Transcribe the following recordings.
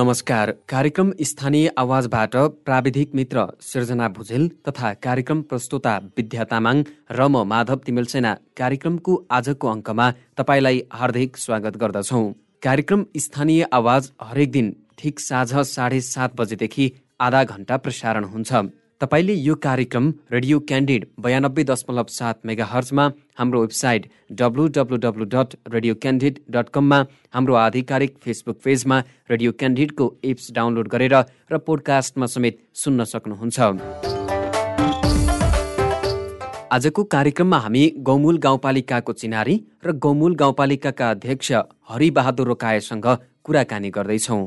नमस्कार। कार्यक्रम स्थानीय आवाजबाट प्राविधिक मित्र सृजना भुजेल तथा कार्यक्रम प्रस्तुता विद्या तामाङ र म माधव तिमेलसेना कार्यक्रमको आजको अङ्कमा तपाईँलाई हार्दिक स्वागत गर्दछौ। कार्यक्रम स्थानीय आवाज हरेक दिन ठिक साँझ साढे सात बजेदेखि आधा घण्टा प्रसारण हुन्छ। तपाईँले यो कार्यक्रम रेडियो क्यान्डिड बयानब्बे दशमलव सात मेगा हर्चमा हाम्रो website W W W dot radio Candid dot कममा हाम्रो आधिकारिक फेसबुक पेजमा रेडियो क्यान्डिडको एप्स डाउनलोड गरेर र पोडकास्टमा समेत सुन्न सक्नुहुन्छ। आजको कार्यक्रममा हामी गौमूल गाउँपालिकाको चिनारी र गौमूल गाउँपालिकाका अध्यक्ष हरिबहादुर रोकाएसँग कुराकानी गर्दैछौँ।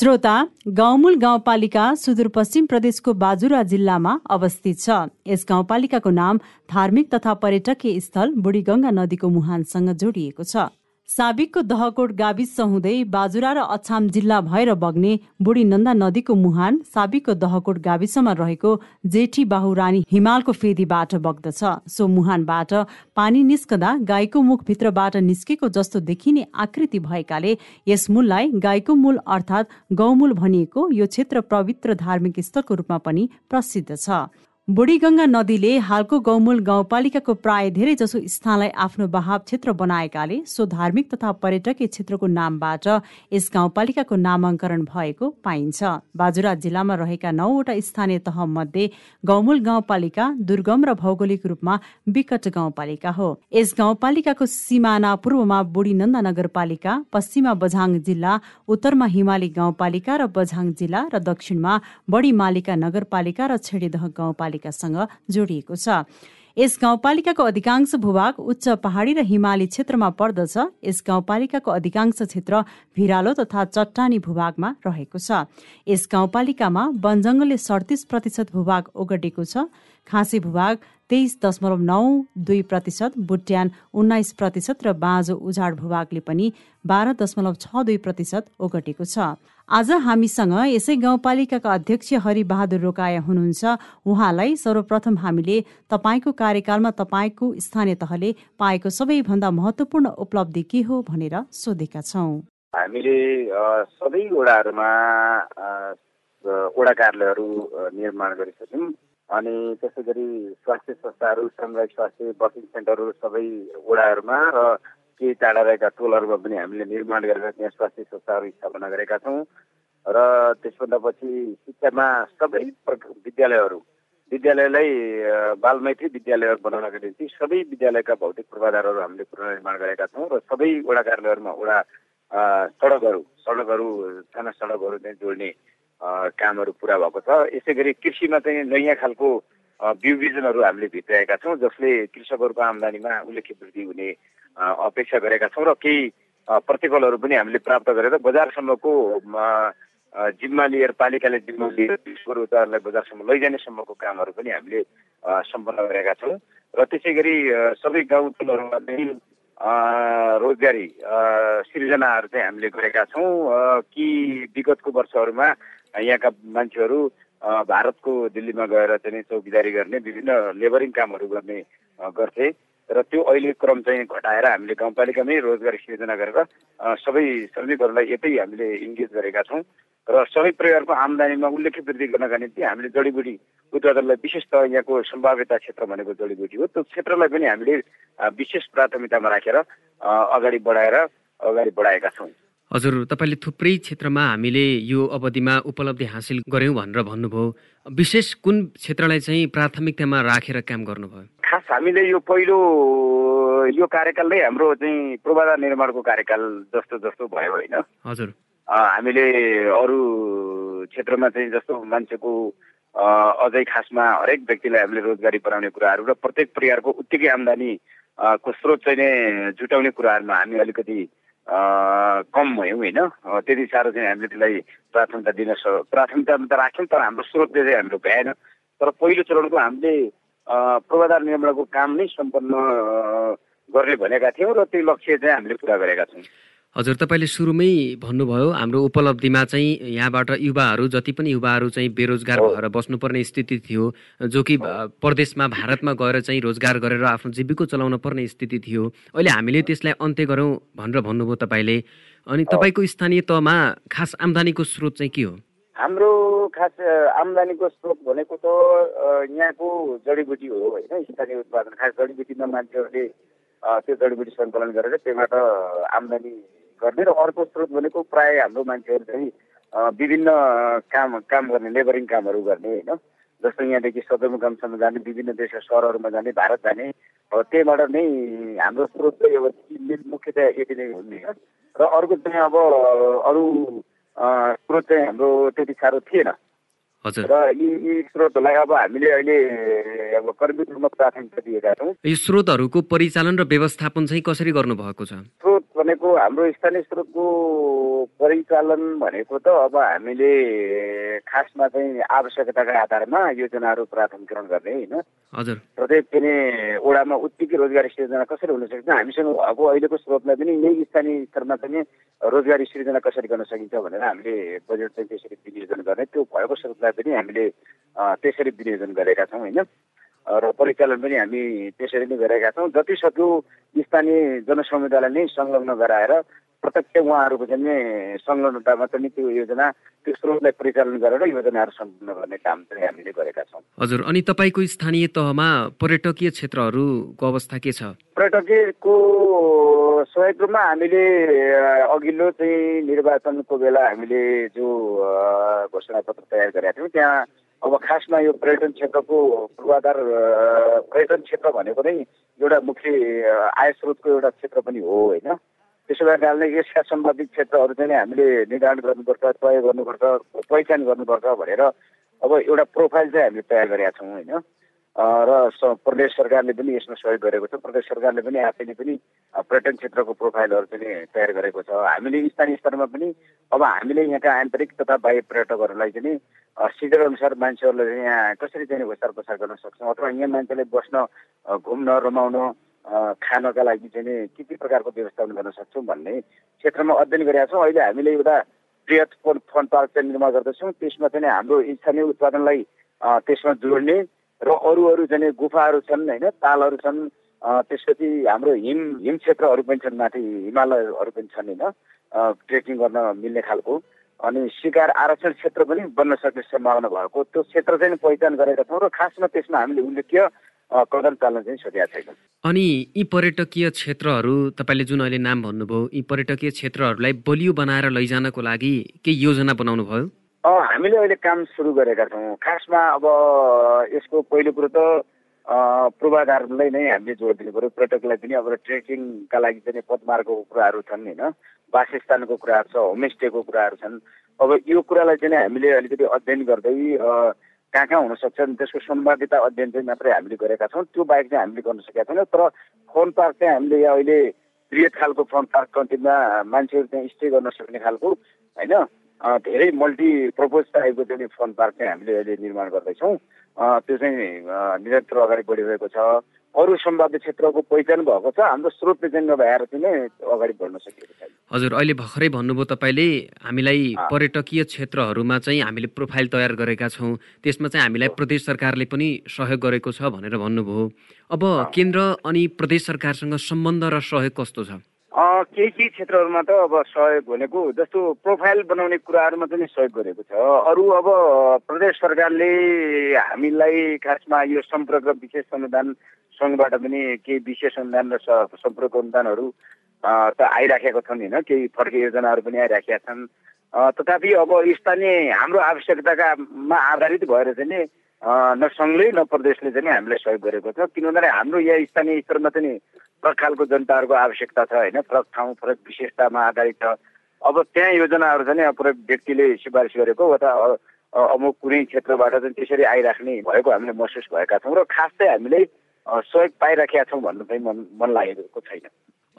श्रोता गाउँमूल गाउँपालिका सुदूरपश्चिम प्रदेशको बाजुरा जिल्लामा अवस्थित छ। यस गाउँपालिकाको नाम धार्मिक तथा पर्यटकीय स्थल बुढीगंगा नदीको मुहानसँग जोडिएको छ। साबिकको दहकोट गाविस हुँदै बाजुरा र अछाम जिल्ला भएर बग्ने बुढी नन्दा नदीको मुहान साबिकको दहकोट गाविसमा रहेको जेठी बाहुरानी हिमालको फेदीबाट बग्दछ। सो मुहानबाट पानी निस्कदा गाईको मुखभित्रबाट निस्केको जस्तो देखिने आकृति भएकाले यस मूललाई गाईको मूल अर्थात् गौमूल भनिएको यो क्षेत्र पवित्र धार्मिक स्थलको रूपमा पनि प्रसिद्ध छ। बुढीगंगा नदीले हालको गौमूल गाउँपालिकाको प्राय धेरै जसो स्थानलाई आफ्नो बहाव क्षेत्र बनाएकाले सो धार्मिक तथा पर्यटकीय क्षेत्रको नामबाट यस गाउँपालिकाको नामाङ्करण भएको पाइन्छ। बाजुरा जिल्लामा रहेका नौवटा स्थानीय तह मध्ये गौमूल गाउँपालिका दुर्गम र भौगोलिक रूपमा विकट गाउँपालिका हो। यस गाउँपालिकाको सिमाना पूर्वमा बुढी नन्दा नगरपालिका पश्चिममा बझाङ जिल्ला उत्तरमा हिमाली गाउँपालिका र बझाङ जिल्ला र दक्षिणमा बढी मालिका नगरपालिका र छेडीदह गाउँपालिका गाउँपालिकासँग जोडिएको छ। यस गाउँपालिकाको अधिकांश भूभाग उच्च पहाडी र हिमाली क्षेत्रमा पर्दछ। यस गाउँपालिकाको अधिकांश क्षेत्र भिरालो तथा चट्टानी भूभागमा रहेको छ। यस गाउँपालिकामा वनजङ्गलले सडतिस प्रतिशत भूभाग ओगटेको छ। खाँसी भूभाग तेइस दशमलव नौ दुई प्रतिशत बुट्यान उन्नाइस प्रतिशत र बाँझो उजाड भूभागले पनि बाह्र दशमलव छ दुई प्रतिशत ओगटेको छ। आज हामीसँग यसै गाउँपालिकाका अध्यक्ष हरिबहादुर रोकाया हुनुहुन्छ। उहाँलाई सर्वप्रथम हामीले तपाईँको कार्यकालमा तपाईँको स्थानीय तहले पाएको सबैभन्दा महत्वपूर्ण उपलब्धि के हो भनेर सोधेका छौँ। हामीले सबै वडाहरूमा वडा कार्यालयहरू निर्माण गरिसक्यौँ। अनि त्यसै गरी स्वास्थ्य संस्थाहरू सामुदायिक स्वास्थ्य बसिङ सेन्टरहरू सबै वडाहरूमा र केही टाढा रहेका टोलहरूमा पनि हामीले निर्माण गरेर त्यहाँ स्वास्थ्य संस्थाहरू स्थापना गरेका छौँ। र त्यसभन्दा पछि शिक्षामा सबै विद्यालयहरू विद्यालयलाई बालमैत्री विद्यालयहरू बनाउनका निम्ति सबै विद्यालयका भौतिक पूर्वाधारहरू हामीले पुनर्निर्माण गरेका छौँ र सबै वडा कार्यालयहरूमा वडा सडकहरू सडकहरू साना सडकहरू चाहिँ जोड्ने कामहरू पुरा भएको छ। यसै गरी कृषिमा चाहिँ नयाँ खालको बिउ बिजनहरू हामीले भित्राएका छौँ जसले कृषकहरूको आम्दानीमा उल्लेख्य वृद्धि हुने अपेक्षा गरेका छौँ र केही प्रतिफलहरू पनि हामीले प्राप्त गरेर बजारसम्मको जिम्मा लिएर पालिकाले जिम्मा लिएर उत्पादनलाई बजारसम्म लैजाने सम्मको कामहरू पनि हामीले सम्पन्न गरेका छौँ। र त्यसै गरी सबै गाउँ टोलहरूमा चाहिँ रोजगारी सिर्जनाहरू चाहिँ हामीले गरेका छौँ। कि विगतको वर्षहरूमा यहाँका मान्छेहरू भारतको दिल्लीमा गएर चाहिँ चौकीदारी गर्ने विभिन्न लेबरिङ कामहरू गर्ने गर्थे। र त्यो अहिले क्रम चाहिँ घटाएर हामीले गाउँपालिकामै रोजगारी सिर्जना गरेर सबै श्रमिकहरूलाई यतै हामीले इन्गेज गरेका छौँ। र सबै परिवारको आम्दानीमा उल्लेख्य वृद्धि गर्नका निम्ति हामीले जडीबुटी उत्पादनलाई विशेष त यहाँको सम्भाव्यता क्षेत्र भनेको जडीबुटी हो। त्यो क्षेत्रलाई पनि हामीले विशेष प्राथमिकतामा राखेर अगाडि बढाएर अगाडि बढाएका छौँ। हजुर तपाईँले थुप्रै क्षेत्रमा हामीले यो अवधिमा उपलब्धि हासिल गऱ्यौँ भनेर भन्नुभयो। विशेष कुन क्षेत्रलाई चाहिँ प्राथमिकतामा राखेर काम गर्नुभयो? खास हामीले यो पहिलो यो कार्यकाल नै हाम्रो चाहिँ पूर्वाधार निर्माणको कार्यकाल जस्तो जस्तो भयो होइन। हजुर। हामीले अरू क्षेत्रमा चाहिँ जस्तो मान्छेको अझै खासमा हरेक व्यक्तिलाई हामीले रोजगारी बनाउने कुराहरू र प्रत्येक परिवारको उत्तिकै आम्दानी को स्रोत चाहिँ नै जुटाउने कुराहरूमा हामी अलिकति कम भयौँ होइन। त्यति साह्रो चाहिँ हामीले त्यसलाई प्राथमिकता दिन प्राथमिकता त राख्यौँ तर हाम्रो स्रोतले चाहिँ हाम्रो भ्याएन तर पहिलो चरणको हामीले पूर्वाधार निर्माणको काम नै सम्पन्न गर्ने भनेका थियौँ र त्यो लक्ष्य चाहिँ हामीले पुरा गरेका छौँ। हजुर तपाईँले सुरुमै भन्नुभयो हाम्रो उपलब्धिमा चाहिँ यहाँबाट युवाहरू जति पनि युवाहरू चाहिँ बेरोजगार भएर बस्नुपर्ने स्थिति थियो जो कि प्रदेशमा भारतमा गएर चाहिँ रोजगार गरेर आफ्नो जीविका चलाउन पर्ने स्थिति थियो। अहिले हामीले त्यसलाई अन्त्य गरौँ भनेर भन्नुभयो तपाईँले। अनि तपाईँको स्थानीय तहमा खास आम्दानीको स्रोत चाहिँ के हो? हाम्रो खास आम्दानीको स्रोत भनेको त यहाँको जडीबुटी हो होइन? स्थानीय उत्पादन खास जडीबुटीमा मान्छेहरूले त्यो जडीबुटी सङ्कलन गरेर त्यहाँबाट आम्दानी गर्ने र अर्को स्रोत भनेको प्राय हाम्रो मान्छेहरू चाहिँ विभिन्न काम काम गर्ने लेबरिङ कामहरू गर्ने होइन? जस्तो यहाँदेखि सदरमुकामसम्म जाने विभिन्न देशका सहरहरूमा जाने भारत जाने। त्यहीबाट नै हाम्रो स्रोत चाहिँ अब मुख्यतया यति नै हुने र अर्को चाहिँ अब अरू स्रोत चाहिँ हाम्रो त्यति साह्रो थिएन। र यी यी स्रोतहरूलाई अब हामीले अहिले अब कर्मिक रूपमा प्राथमिकता दिएका छौँ। यी स्रोतहरूको परिचालन र व्यवस्थापन चाहिँ कसरी गर्नुभएको छ? स्रोत भनेको हाम्रो स्थानीय स्रोतको परिचालन भनेको त अब हामीले खासमा चाहिँ आवश्यकताका आधारमा योजनाहरू प्राथमिकरण गर्ने होइन। हजुर। प्रत्येक पनि ओडामा उत्तिकै रोजगारी सिर्जना कसरी हुन सक्छ? हामीसँग भएको अहिलेको स्रोतलाई पनि यही स्थानीय स्तरमा चाहिँ रोजगारी सिर्जना कसरी गर्न सकिन्छ भनेर हामीले बजेट चाहिँ त्यसरी विनियोजन गर्ने त्यो भएको स्रोतलाई पनि हामीले त्यसरी विनियोजन गरेका छौँ होइन। र परिचालन पनि हामी त्यसरी नै गरेका छौँ। जति सक्यो स्थानीय जनसमुदायलाई नै संलग्न गराएर प्रत्यक्ष उहाँहरूको चाहिँ संलग्नतामा पनि त्यो योजना त्यो स्रोतलाई परिचालन गरेर योजनाहरू सम्पन्न गर्ने काम चाहिँ हामीले गरेका छौँ। हजुर अनि तपाईँको स्थानीय तहमा पर्यटकीय क्षेत्रहरूको अवस्था के छ? पर्यटकीयको सहयोग रूपमा हामीले अघिल्लो चाहिँ निर्वाचनको बेला हामीले जो घोषणा पत्र तयार गरेका थियौँ त्यहाँ अब खासमा यो पर्यटन क्षेत्रको पूर्वाधार पर्यटन क्षेत्र भनेको नै एउटा मुख्य आय स्रोतको एउटा क्षेत्र पनि हो होइन? त्यसो कारणले यसका सम्बन्धित क्षेत्रहरू चाहिँ हामीले निर्धारण गर्नुपर्छ तय गर्नुपर्छ पहिचान गर्नुपर्छ भनेर अब एउटा प्रोफाइल चाहिँ हामीले तयार गरेका छौँ होइन? र प्रदेश सरकारले पनि यसमा सहयोग गरेको छ। प्रदेश सरकारले पनि आफैले पनि पर्यटन क्षेत्रको प्रोफाइलहरू पनि तयार गरेको छ। हामीले स्थानीय स्तरमा पनि अब हामीले यहाँका आन्तरिक तथा बाह्य पर्यटकहरूलाई चाहिँ सिजन अनुसार मान्छेहरूलाई चाहिँ यहाँ कसरी चाहिँ ओसार पसार गर्न सक्छौँ? अथवा यहाँ मान्छेले बस्न घुम्न रमाउन खानका लागि चाहिँ के के प्रकारको व्यवस्थापन गर्न सक्छौँ भन्ने क्षेत्रमा अध्ययन गरेका छौँ। अहिले हामीले एउटा बृहत फन पार्क चाहिँ निर्माण गर्दछौँ। त्यसमा चाहिँ हाम्रो स्थानीय उत्पादनलाई त्यसमा जोड्ने र अरू अरू चाहिँ गुफाहरू छन् होइन? तालहरू छन् त्यसपछि हाम्रो हिम हिम क्षेत्रहरू पनि छन् माथि हिमालयहरू पनि छन् होइन? ट्रेकिङ गर्न मिल्ने खालको। अनि शिकार आरक्षण क्षेत्र पनि बन्न सक्ने सम्भावना भएको। त्यो क्षेत्र चाहिँ पहिचान गरेका छौँ र खासमा त्यसमा हामीले उल्लेख्य कदम चाल्न चाहिँ सकेका छैन। अनि यी पर्यटकीय क्षेत्रहरू तपाईँले जुन अहिले नाम भन्नुभयो यी पर्यटकीय क्षेत्रहरूलाई बलियो बनाएर लैजानको लागि केही योजना बनाउनु भयो हामीले अहिले काम सुरु गरेका छौँ। खासमा अब यसको पहिलो कुरो त पूर्वाधारलाई नै हामीले जोड दिनु पऱ्यो पर्यटकलाई पनि अब ट्रेकिङका लागि चाहिँ पदमार्गको कुराहरू छन् होइन? वासस्थानको कुराहरू छ होमस्टेको कुराहरू छन्। अब यो कुरालाई चाहिँ हामीले अलिकति अध्ययन गर्दै कहाँ कहाँ हुनसक्छ त्यसको सम्भाव्यता अध्ययन चाहिँ मात्रै हामीले गरेका छौँ। त्यो बाहेक चाहिँ हामीले गर्न सकेका छैनौँ। तर फोन पार्क चाहिँ हामीले अहिले बृहत खालको फोन पार्क कन्टेन्टमा मान्छेहरू त्यहाँ स्टे गर्न सक्ने खालको होइन? धेरै मल्टी प्रपोज टाइपको चाहिँ फोन पार्क चाहिँ हामीले अहिले निर्माण गर्दैछौँ। त्यो चाहिँ निरन्तर अगाडि बढिरहेको छ। अरू सम्भाव्य क्षेत्रको पहिचान भएको छ। हाम्रो स्रोतले चाहिँ नभएर चाहिँ अगाडि बढ्न सकिएको छैन। हजुर अहिले भर्खरै भन्नुभयो तपाईँले हामीलाई पर्यटकीय क्षेत्रहरूमा चाहिँ हामीले प्रोफाइल तयार गरेका छौँ। त्यसमा चाहिँ हामीलाई प्रदेश सरकारले पनि सहयोग गरेको छ भनेर भन्नुभयो। अब केन्द्र अनि प्रदेश सरकारसँग सम्बन्ध र सहयोग कस्तो छ? केही केही क्षेत्रहरूमा त अब सहयोग भनेको जस्तो प्रोफाइल बनाउने कुराहरूमा पनि सहयोग गरेको छ। अरू अब प्रदेश सरकारले हामीलाई खासमा यो सम्पर्क विशेष अनुदान सङ्घबाट पनि केही विशेष अनुदान र सम्पर्क अनुदानहरू त आइराखेका छन् होइन। केही फर्के योजनाहरू पनि आइराखेका छन्। तथापि अब स्थानीय हाम्रो आवश्यकताकामा आधारित भएर चाहिँ न सङ्घले न प्रदेशले चाहिँ हामीलाई सहयोग गरेको छ। किनभने हाम्रो यहाँ स्थानीय स्तरमा चाहिँ फरक खालको जनताहरूको आवश्यकता छ होइन। फरक ठाउँ फरक विशेषतामा आधारित। छ अब त्यहाँ योजनाहरू चाहिँ अब व्यक्तिले सिफारिस गरेको वा अमुक कुनै क्षेत्रबाट चाहिँ त्यसरी आइराख्ने भएको हामीले महसुस भएका छौँ र खास चाहिँ हामीले सहयोग पाइराखेका छौँ भन्नु चाहिँ मन मन लागेको छैन।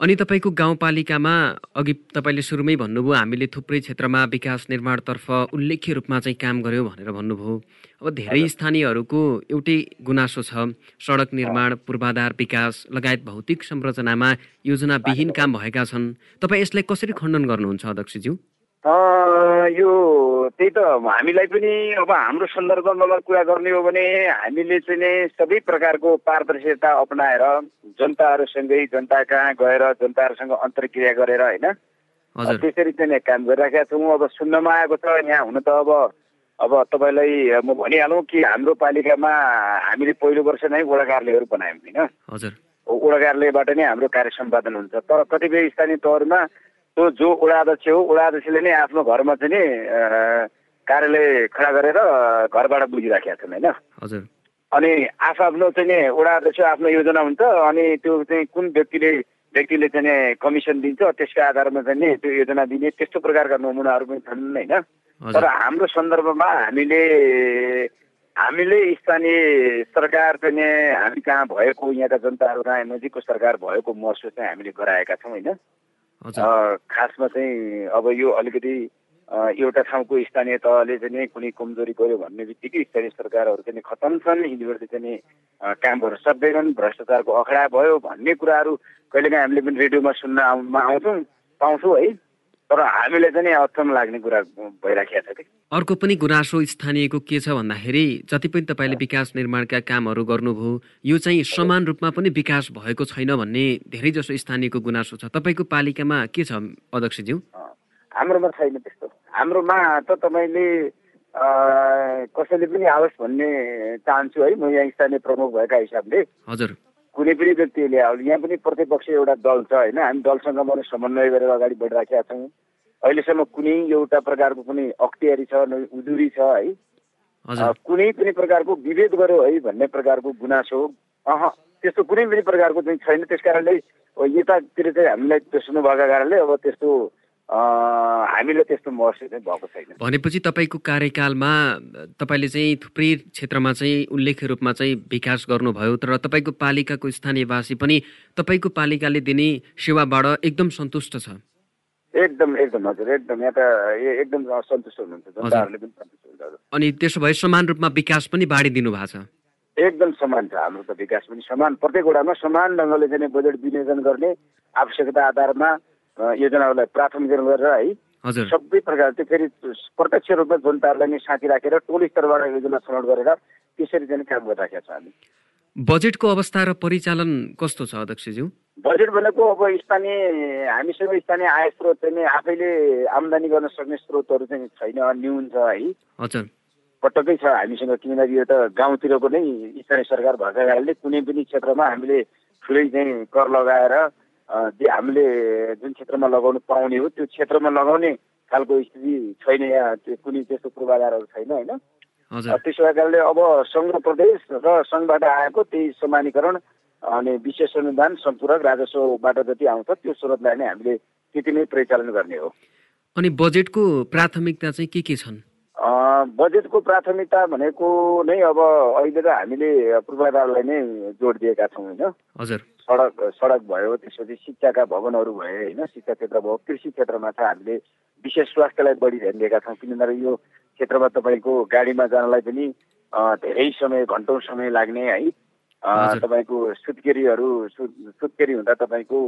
अनि तपाईँको गाउँपालिकामा अघि तपाईँले सुरुमै भन्नुभयो हामीले थुप्रै क्षेत्रमा विकास निर्माणतर्फ उल्लेख्य रूपमा चाहिँ काम गर्यौँ भनेर भन्नुभयो। अब धेरै स्थानीयहरूको एउटै गुनासो छ सडक निर्माण पूर्वाधार विकास लगायत भौतिक संरचनामा योजनाविहीन काम भएका छन्। तपाईँ यसलाई कसरी खण्डन गर्नुहुन्छ अध्यक्षज्यू? यो त्यही त हामीलाई पनि अब हाम्रो सन्दर्भमा कुरा गर्ने हो भने हामीले चाहिँ नि सबै प्रकारको पारदर्शिता अप्नाएर जनताहरूसँगै जनता कहाँ गएर जनताहरूसँग अन्तर्क्रिया गरेर होइन त्यसरी चाहिँ काम गरिराखेका छौँ। अब सुन्नमा आएको छ यहाँ हुन त अब अब तपाईँलाई म भनिहालौँ कि हाम्रो पालिकामा हामीले पहिलो वर्ष नै वडा कार्यालयहरू बनायौँ होइन। वडा कार्यालयबाट नै हाम्रो कार्य सम्पादन हुन्छ। तर कतिपय स्थानीय तहहरूमा त्यो जो वडा अध्यक्ष हो वडा अध्यक्षले नै आफ्नो घरमा चाहिँ नि कार्यालय खडा गरेर घरबाट बुझिराखेका छन् होइन? हजुर। अनि आफ्नो चाहिँ नि वडा अध्यक्ष आफ्नो योजना हुन्छ अनि त्यो चाहिँ कुन व्यक्तिले व्यक्तिले चाहिँ कमिसन दिन्छ त्यसको आधारमा चाहिँ नि त्यो योजना दिने त्यस्तो प्रकारका नमुनाहरू पनि छन् होइन? तर हाम्रो सन्दर्भमा हामीले हामीले स्थानीय सरकार चाहिँ हामी कहाँ भएको यहाँका जनताहरू कहाँ नजिकको सरकार भएको महसुस चाहिँ हामीले गराएका छौँ होइन? खासमा चाहिँ अब यो अलिकति एउटा ठाउँको स्थानीय तहले चाहिँ कुनै कमजोरी गऱ्यो भन्ने बित्तिकै स्थानीय सरकारहरू चाहिँ खतम छन्। यिनीहरूले चाहिँ काम गर्न सक्दैनन् भ्रष्टाचारको अखडा भयो भन्ने कुराहरू कहिलेकाहीँ हामीले पनि रेडियोमा सुन्न आउँछौँ पाउँछौँ है। तर हामीलाई चाहिँ अचम्म लाग्ने कुरा भइराखेको छ कि। अर्को पनि गुनासो स्थानीयको के छ भन्दाखेरि जति पनि तपाईँले विकास निर्माणका कामहरू गर्नुभयो यो चाहिँ समान रूपमा पनि विकास भएको छैन भन्ने धेरै जसो स्थानीयको गुनासो छ। तपाईँको पालिकामा के छ अध्यक्षज्यू? हाम्रोमा छैन त्यस्तो। हाम्रोमा त तपाईँले कसैले पनि आओस् भन्ने चाहन्छु है। म यहाँ स्थानीय प्रमुख भएका हिसाबले। हजुर। कुनै पनि व्यक्तिले यहाँ पनि प्रतिपक्ष एउटा दल छ होइन? हामी दलसँग पनि समन्वय गरेर अगाडि बढिराखेका छौँ। अहिलेसम्म कुनै एउटा प्रकारको कुनै अख्तियारी छ उजुरी छ है? कुनै पनि प्रकारको विभेद गर्यो है भन्ने प्रकारको गुनासो। अह त्यस्तो कुनै पनि प्रकारको चाहिँ छैन। त्यस कारणले यतातिर चाहिँ हामीलाई त्यो सुन्नुभएको कारणले अब त्यस्तो हामीले त्यस्तो महसुस चाहिँ भएको छैन। भनेपछि तपाईँको कार्यकालमा तपाईँले चाहिँ थुप्रै क्षेत्रमा चाहिँ उल्लेख्य रूपमा चाहिँ विकास गर्नुभयो तर तपाईँको पालिकाको स्थानीयवासी पनि तपाईँको पालिकाले दिने सेवाबाट एकदम सन्तुष्ट छ। एकदम एकदम हजुर एकदम यहाँ त एकदम सन्तुष्ट हुनुहुन्छ जनताहरूले पनि सन्तुष्ट अनि त्यसो भए समान रूपमा विकास पनि बाँडिदिनु भएको छ। एकदम समान छ हाम्रो त विकास पनि समान प्रत्येक वडामा समान ढङ्गले चाहिँ बजेट विनियोजन गर्ने आवश्यकता आधारमा योजनाहरूलाई प्राथमिकरण गरेर है सबै प्रकार त्यो फेरि प्रत्यक्ष रूपमा जनताहरूलाई नै साथी राखेर टोल स्तरबाट योजना छनौट गरेर त्यसरी चाहिँ काम गरिराखेका छ हामी। बजेटको अवस्था र परिचालन कस्तो छ अध्यक्षज्यू? बजेट भनेको अब स्थानीय हामीसँग स्थानीय आय स्रोत चाहिँ आफैले आमदानी गर्न सक्ने स्रोतहरू चाहिँ छैन न्यून छ है। हजुर। पटक्कै छ हामीसँग किनभने यो त गाउँतिरको नै स्थानीय सरकार भएका कारणले कुनै पनि क्षेत्रमा हामीले ठुलै चाहिँ कर लगाएर हामीले जुन क्षेत्रमा लगाउनु पाउने हो त्यो क्षेत्रमा लगाउने खालको स्थिति छैन यहाँ त्यो कुनै त्यस्तो पूर्वाधारहरू छैन होइन? त्यसो कारणले अब सङ्घ प्रदेश र सङ्घबाट आएको त्यही समानीकरण अनि विशेष अनुदान सम्पूरक राजस्वबाट जति आउँछ त्यो स्रोतलाई नै हामीले त्यति नै परिचालन गर्ने हो। अनि बजेटको प्राथमिकता चाहिँ के के छन्? बजेटको प्राथमिकता भनेको नै अब अहिले त हामीले पूर्वाधारलाई नै जोड दिएका छौँ होइन? हजुर। सडक सडक भयो त्यसपछि शिक्षाका भवनहरू भए होइन शिक्षा क्षेत्र भयो कृषि क्षेत्रमा चाहिँ हामीले विशेष स्वास्थ्यलाई बढी ध्यान दिएका छौँ। किनभने यो क्षेत्रमा तपाईँको गाडीमा जानलाई पनि धेरै समय घन्टौँ समय लाग्ने है। तपाईँको सुत्केरीहरू सुत्केरी हुँदा तपाईँको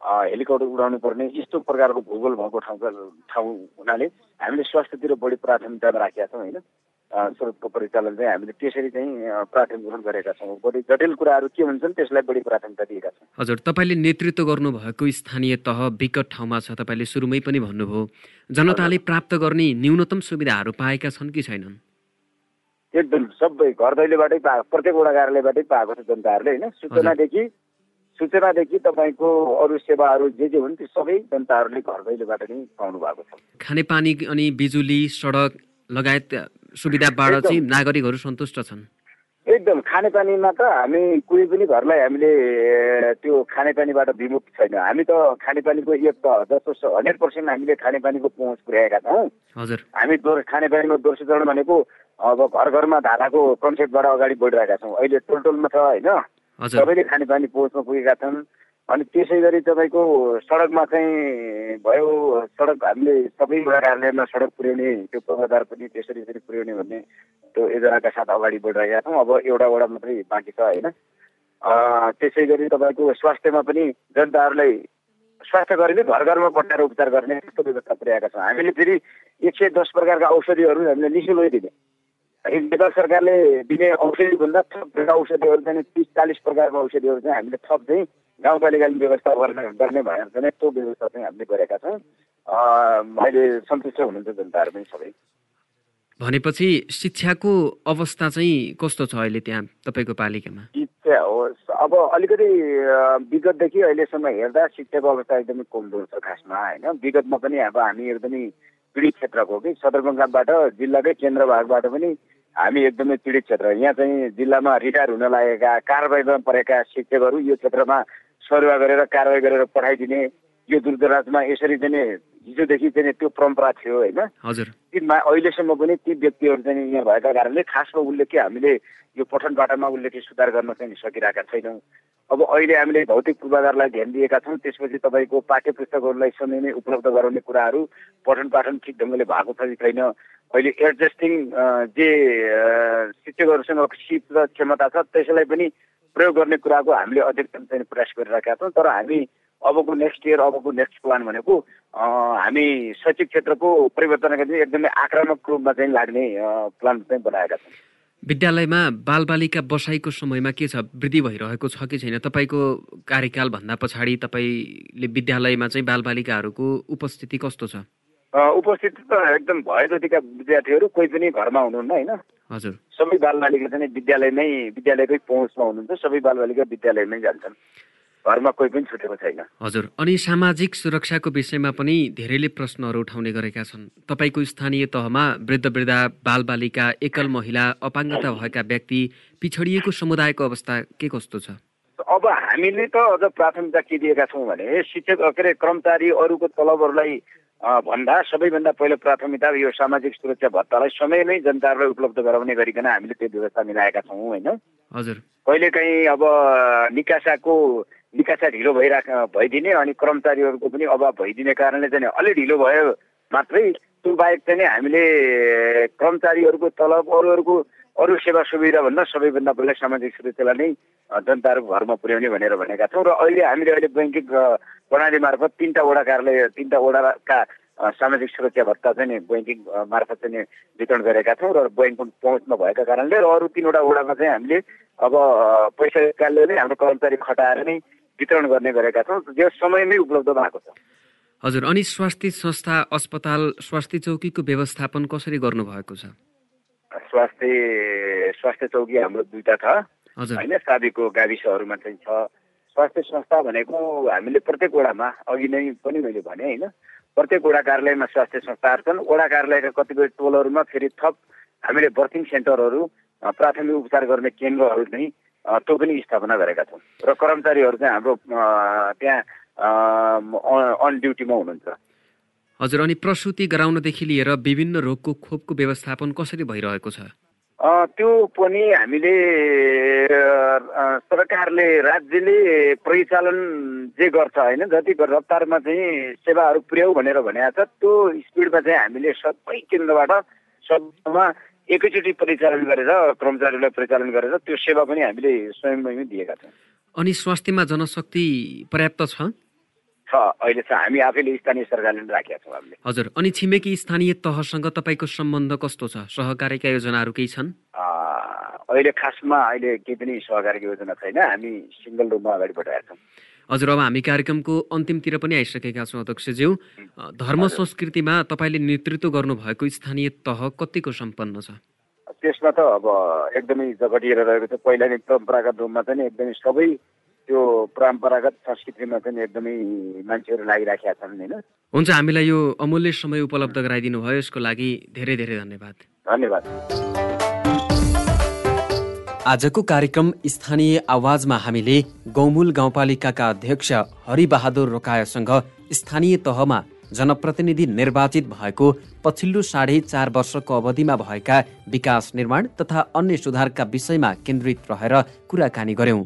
हेलिकप्टर उडाउनु पर्ने यस्तो प्रकारको भूगोल भएको ठाउँका ठाउँ हुनाले हामीले स्वास्थ्यतिर बढी प्राथमिकता राखेका छौँ होइन। स्रोतको परिचालन चाहिँ हामीले त्यसरी चाहिँ प्राथमिक गरेका छौँ। बढी जटिल कुराहरू के हुन्छन् त्यसलाई बढी प्राथमिकता दिएका छौँ। हजुर तपाईँले नेतृत्व गर्नुभएको स्थानीय तह विकट ठाउँमा छ तपाईँले सुरुमै पनि भन्नुभयो। जनताले प्राप्त गर्ने न्यूनतम सुविधाहरू पाएका छन् कि छैनन्? एकदम सबै घर दैलोबाटै पा प्रत्येक वडा कार्यालयबाटै पाएको छ जनताहरूले होइन? सूचनादेखि सूचनादेखि तपाईँको अरू सेवाहरू जे जे हुन् त्यो सबै जनताहरूले घर दैलोबाट नै पाउनु भएको छ। खानेपानी अनि बिजुली सडक लगायत सुविधाबाट चाहिँ नागरिकहरू सन्तुष्ट छन्। एकदम। खानेपानीमा त हामी कुनै पनि घरलाई हामीले त्यो खानेपानीबाट विमुख छैन। हामी त खानेपानीको एक त जस्तो हन्ड्रेड पर्सेन्ट हामीले खानेपानीको पहुँच पुर्याएका छौँ। हजुर। हामी खानेपानीको दोर्सीकरण भनेको अब घर घरमा धाराको कन्सेप्टबाट अगाडि बढिरहेका छौँ। अहिले टोल टोलमा छ होइन? सबैले खानेपानी पहुँचमा पुगेका छन्। अनि त्यसै गरी तपाईँको सडकमा चाहिँ भयो सडक हामीले सबै कार्यालयमा सडक पुर्याउने त्यो पूर्वाधार पनि त्यसरी त्यसरी पुर्याउने भन्ने त्यो योजनाका साथ अगाडि बढिरहेका छौँ। अब एउटा वडा मात्रै बाँकी छ होइन? त्यसै गरी तपाईँको स्वास्थ्यमा पनि जनताहरूलाई स्वास्थ्य कर्मी घर घरमा पठाएर उपचार गर्ने त्यस्तो व्यवस्था पुर्याएका छौँ। हामीले फेरि एक सय दस प्रकारका औषधिहरू हामीले निशुल्कै दिने नेपाल सरकारले दिने औषधिभन्दा थप औषधिहरू चाहिँ तिस चालिस प्रकारको औषधिहरू चाहिँ हामीले थप चाहिँ गाउँपालिकाले व्यवस्था गर्ने गर्ने भएर चाहिँ त्यो व्यवस्था चाहिँ हामीले गरेका छौँ। अहिले सन्तुष्ट हुनुहुन्छ जनताहरू पनि सबै। भनेपछि शिक्षाको अवस्था चाहिँ कस्तो छ अहिले त्यहाँ तपाईँको पालिकामा? शिक्षा हो अब अलिकति विगतदेखि अहिलेसम्म हेर्दा शिक्षाको अवस्था एकदमै कमजोर छ खासमा होइन? विगतमा पनि अब हामी एकदमै पीडित क्षेत्रको कि? सदरमुकामबाट जिल्लाकै केन्द्र भागबाट पनि हामी एकदमै पीडित क्षेत्र। यहाँ चाहिँ जिल्लामा रिटायर हुन लागेका कारवाहीमा परेका शिक्षकहरू यो क्षेत्रमा सरुवा गरेर कारवाही गरेर पठाइदिने यो दूरदराजमा यसरी चाहिँ हिजोदेखि चाहिँ त्यो परम्परा थियो होइन। हजुर। अहिलेसम्म पनि ती व्यक्तिहरू चाहिँ यहाँ भएका कारणले खासमा उल्लेख्य हामीले यो पठन पाठनमा उल्लेख्य सुधार गर्न चाहिँ सकिरहेका छैनौँ। अब अहिले हामीले भौतिक पूर्वाधारलाई ध्यान दिएका छौँ त्यसपछि तपाईँको पाठ्य पुस्तकहरूलाई समयमै उपलब्ध गराउने कुराहरू पठन पाठन ठिक ढङ्गले भएको छ कि छैन। अहिले एडजस्टिङ जे शिक्षकहरूसँग सिप र क्षमता छ त्यसलाई पनि प्रयोग गर्ने कुराको हामीले अधिकतम चाहिँ प्रयास गरिरहेका छौँ तर हामी अबको नेक्स्ट इयर अबको नेक्स्ट प्लान भनेको हामी शैक्षिक क्षेत्रको परिवर्तनका लागि एकदमै आक्रामक रूपमा चाहिँ लाग्ने प्लान चाहिँ बनाएका छौँ। विद्यालयमा बालबालिका बसाइको समयमा के छ? वृद्धि भइरहेको छ कि छैन? तपाईँको कार्यकालभन्दा पछाडि तपाईँले विद्यालयमा चाहिँ बालबालिकाहरूको उपस्थिति कस्तो छ? उपस्थिति त एकदम भए जतिका विद्यार्थीहरू कोही पनि घरमा हुनुहुन्न होइन? हजुर। सबै बालबालिका चाहिँ विद्यालयमै विद्यालयकै पहुँचमा हुनुहुन्छ सबै बालबालिका विद्यालयमै जान्छन्। घरमा कोही पनि छुटेको छैन। हजुर अनि सामाजिक सुरक्षाको विषयमा पनि धेरैले प्रश्नहरू उठाउने गरेका छन्। तपाईँको स्थानीय तहमा वृद्ध वृद्धा बालबालिका एकल महिला अपाङ्गता भएका व्यक्ति पिछडिएको समुदायको अवस्था के कस्तो छ? अब हामीले त अझ प्राथमिकता के दिएका छौँ भने शिक्षक के अरे कर्मचारी अरूको तलबहरूलाई भन्दा सबैभन्दा पहिलो प्राथमिकता यो सामाजिक सुरक्षा भत्तालाई समयमै जनताहरूलाई उपलब्ध गराउने गरिकन हामीले त्यो व्यवस्था मिलाएका छौँ होइन? हजुर। कहिलेकाहीँ अब निकासाको निकासा ढिलो भइराख भइदिने अनि कर्मचारीहरूको पनि अभाव भइदिने कारणले चाहिँ अलि ढिलो भयो मात्रै त्यो बाहेक चाहिँ हामीले कर्मचारीहरूको तलब अरूहरूको अरू सेवा सुविधा भन्दा सबैभन्दा पहिला सामाजिक सुरक्षालाई नै जनताहरूको घरमा पुर्याउने भनेर भनेका छौँ र अहिले हामीले अहिले बैङ्किङ प्रणाली मार्फत तिनवटा वडा कार्यालय तिनवटा वडाका सामाजिक सुरक्षा भत्ता चाहिँ बैङ्किङ मार्फत चाहिँ वितरण गरेका छौँ र बैङ्कको पहुँचमा भएका कारणले र अरू तिनवटा वडामा चाहिँ हामीले अब पैसा निकाल्ने नै हाम्रो कर्मचारी खटाएर नै वितरण गर्ने गरेका छौँ। जो समयमै उपलब्ध भएको छ। हजुर अनि स्वास्थ्य संस्था अस्पताल स्वास्थ्य चौकीको व्यवस्थापन कसरी गर्नुभएको छ? स्वास्थ्य स्वास्थ्य चौकी हाम्रो दुईवटा छ। होइन साबीको गाविसहरूमा चाहिँ छ। स्वास्थ्य संस्था भनेको हामीले प्रत्येक वडामा अघि नै पनि मैले भने होइन प्रत्येक वडा कार्यालयमा स्वास्थ्य संस्थाहरू छन् वडा कार्यालयका कतिपय टोलहरूमा फेरि थप हामीले बर्थिङ सेन्टरहरू प्राथमिक उपचार गर्ने केन्द्रहरू चाहिँ त्यो पनि स्थापना गरेका छौँ। र कर्मचारीहरू चाहिँ हाम्रो त्यहाँ अन ड्युटीमा हुनुहुन्छ। हजुर अनि प्रसुति गराउनदेखि लिएर विभिन्न रोगको खोपको व्यवस्थापन कसरी भइरहेको छ? त्यो पनि हामीले सरकारले राज्यले परिचालन जे गर्छ होइन जति रफ्तारमा चाहिँ सेवाहरू पुर्याउ भनेर भनेको छ त्यो स्पिडमा चाहिँ हामीले सबै केन्द्रबाट सबैमा एकैचोटि परिचालन गरेर कर्मचारीलाई परिचालन गरेर त्यो सेवा पनि हामीले स्वयंमै दिएका छौँ। अनि स्वास्थ्यमा जनशक्ति पर्याप्त छ? छ अहिले छ हामी आफैले स्थानीय सरकारले राखेका छौँ हामीले। हजुर अनि छिमेकी स्थानीय तहसँग तपाईँको सम्बन्ध कस्तो छ? सहकारीका योजनाहरू केही छन्? अहिले खासमा अहिले केही पनि सहकारीको योजना छैन हामी सिङ्गल रूपमा अगाडि बढाएका छौँ। हजुर अब हामी कार्यक्रमको अन्तिमतिर पनि आइसकेका छौँ अध्यक्षज्यू। धर्म संस्कृतिमा तपाईँले नेतृत्व गर्नुभएको स्थानीय तह कतिको सम्पन्न छ? त्यसमा त अब एकदमै जगटिएर रहेको छ। पहिला नै परम्परागत रूपमा चाहिँ एकदमै सबै त्यो परम्परागत संस्कृतिमा चाहिँ एकदमै मान्छेहरू लागिराखेका छन् होइन? हुन्छ हामीलाई यो अमूल्य समय उपलब्ध गराइदिनु भयो। यसको लागि धेरै धेरै धन्यवाद। धन्यवाद। आजको कार्यक्रम स्थानीय आवाजमा हामीले गौमूल गाउँपालिकाका अध्यक्ष हरिबहादुर रोकायसँग स्थानीय तहमा जनप्रतिनिधि निर्वाचित भएको पछिल्लो साढे चार वर्षको अवधिमा भएका विकास निर्माण तथा अन्य सुधारका विषयमा केन्द्रित रहेर कुराकानी गर्यौं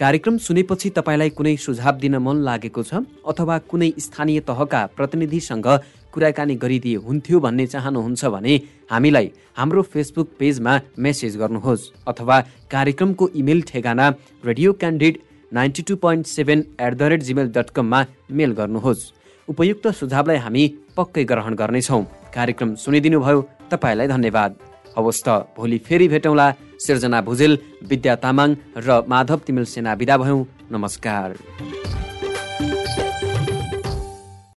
कार्यक्रम सुनेपछि तपाईँलाई कुनै सुझाव दिन मन लागेको छ? अथवा कुनै स्थानीय तहका प्रतिनिधिसँग कुराकानी गरिदिए हुन्थ्यो भन्ने चाहनुहुन्छ भने हामीलाई हाम्रो फेसबुक पेजमा मेसेज गर्नुहोस् अथवा कार्यक्रमको इमेल ठेगाना radio Candid ninety two point seven at the rate Gmail dot कममा मेल गर्नुहोस्। उपयुक्त सुझावलाई हामी पक्कै ग्रहण गर्नेछौँ। कार्यक्रम सुनिदिनुभयो तपाईँलाई धन्यवाद। हवस् त भोलि फेरि भेटौँला। सिर्जना भुजेल विद्या तामाङ र माधव तिमिल सेना विदा भयौँ। नमस्कार।